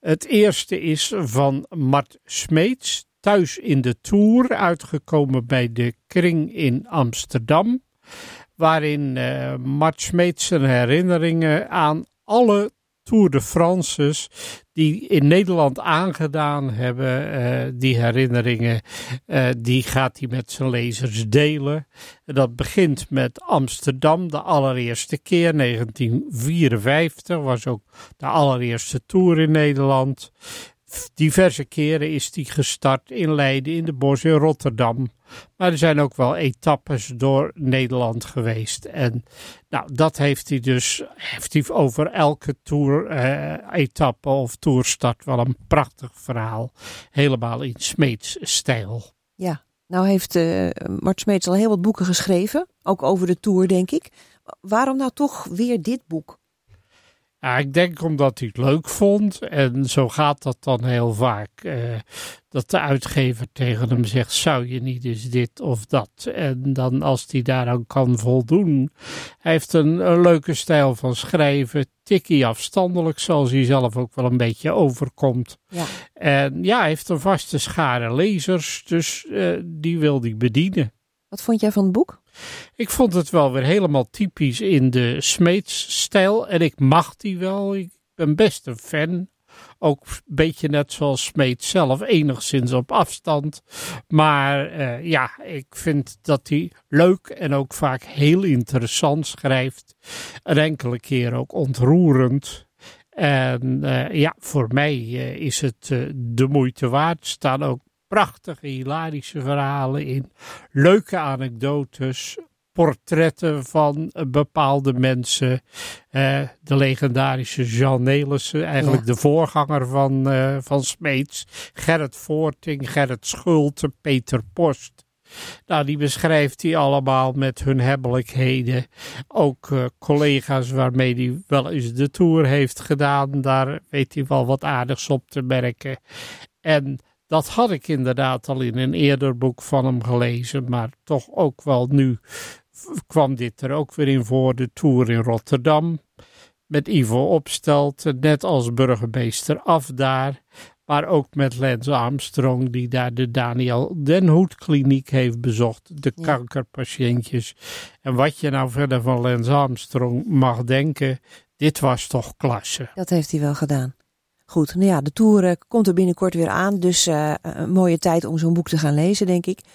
Het eerste is van Mart Smeets, Thuis in de Tour, uitgekomen bij de Kring in Amsterdam. Waarin uh, Mart Smeets zijn herinneringen aan alle Tour de France's die in Nederland aangedaan hebben. Uh, die herinneringen, uh, die gaat hij met zijn lezers delen. Dat begint met Amsterdam, de allereerste keer, 1954, was ook de allereerste Tour in Nederland. Diverse keren is die gestart in Leiden, in de Bos, in Rotterdam. Maar er zijn ook wel etappes door Nederland geweest. En nou, dat heeft hij dus heeft over elke tour-etappe eh, of toerstart wel een prachtig verhaal. Helemaal in Smeets stijl. Ja, nou heeft uh, Mart Smeets al heel wat boeken geschreven. Ook over de tour, denk ik. Waarom nou toch weer dit boek? Ja, ik denk omdat hij het leuk vond. En zo gaat dat dan heel vaak. Uh, dat de uitgever tegen hem zegt: Zou je niet eens dit of dat? En dan als hij daaraan kan voldoen. Hij heeft een, een leuke stijl van schrijven. Tikkie afstandelijk, zoals hij zelf ook wel een beetje overkomt. Ja. En ja, hij heeft een vaste schare lezers. Dus uh, die wil hij bedienen. Wat vond jij van het boek? Ik vond het wel weer helemaal typisch in de Smeets-stijl. En ik mag die wel. Ik ben best een fan. Ook een beetje net zoals Smeet zelf, enigszins op afstand. Maar uh, ja, ik vind dat hij leuk en ook vaak heel interessant schrijft. Een enkele keer ook ontroerend. En uh, ja, voor mij uh, is het de moeite waard. Staan ook prachtige, hilarische verhalen in. Leuke anekdotes, portretten van bepaalde mensen. Uh, de legendarische Jean Nelissen, eigenlijk ja. de voorganger van, uh, van Smeets. Gerrit Voorting, Gerrit Schulte, Peter Post. Nou, die beschrijft hij allemaal met hun hebbelijkheden. Ook uh, collega's waarmee hij wel eens de tour heeft gedaan. Daar weet hij wel wat aardigs op te merken. En dat had ik inderdaad al in een eerder boek van hem gelezen, maar toch ook wel nu kwam dit er ook weer in voor, de Tour in Rotterdam. Met Ivo Opstelt, net als burgemeester af daar. Maar ook met Lance Armstrong, die daar de Daniel Den Hoed kliniek heeft bezocht. De ja. kankerpatiëntjes. En wat je nou verder van Lance Armstrong mag denken, dit was toch klasse. Dat heeft hij wel gedaan. Goed, nou ja, de tour komt er binnenkort weer aan. Dus uh, een mooie tijd om zo'n boek te gaan lezen, denk ik.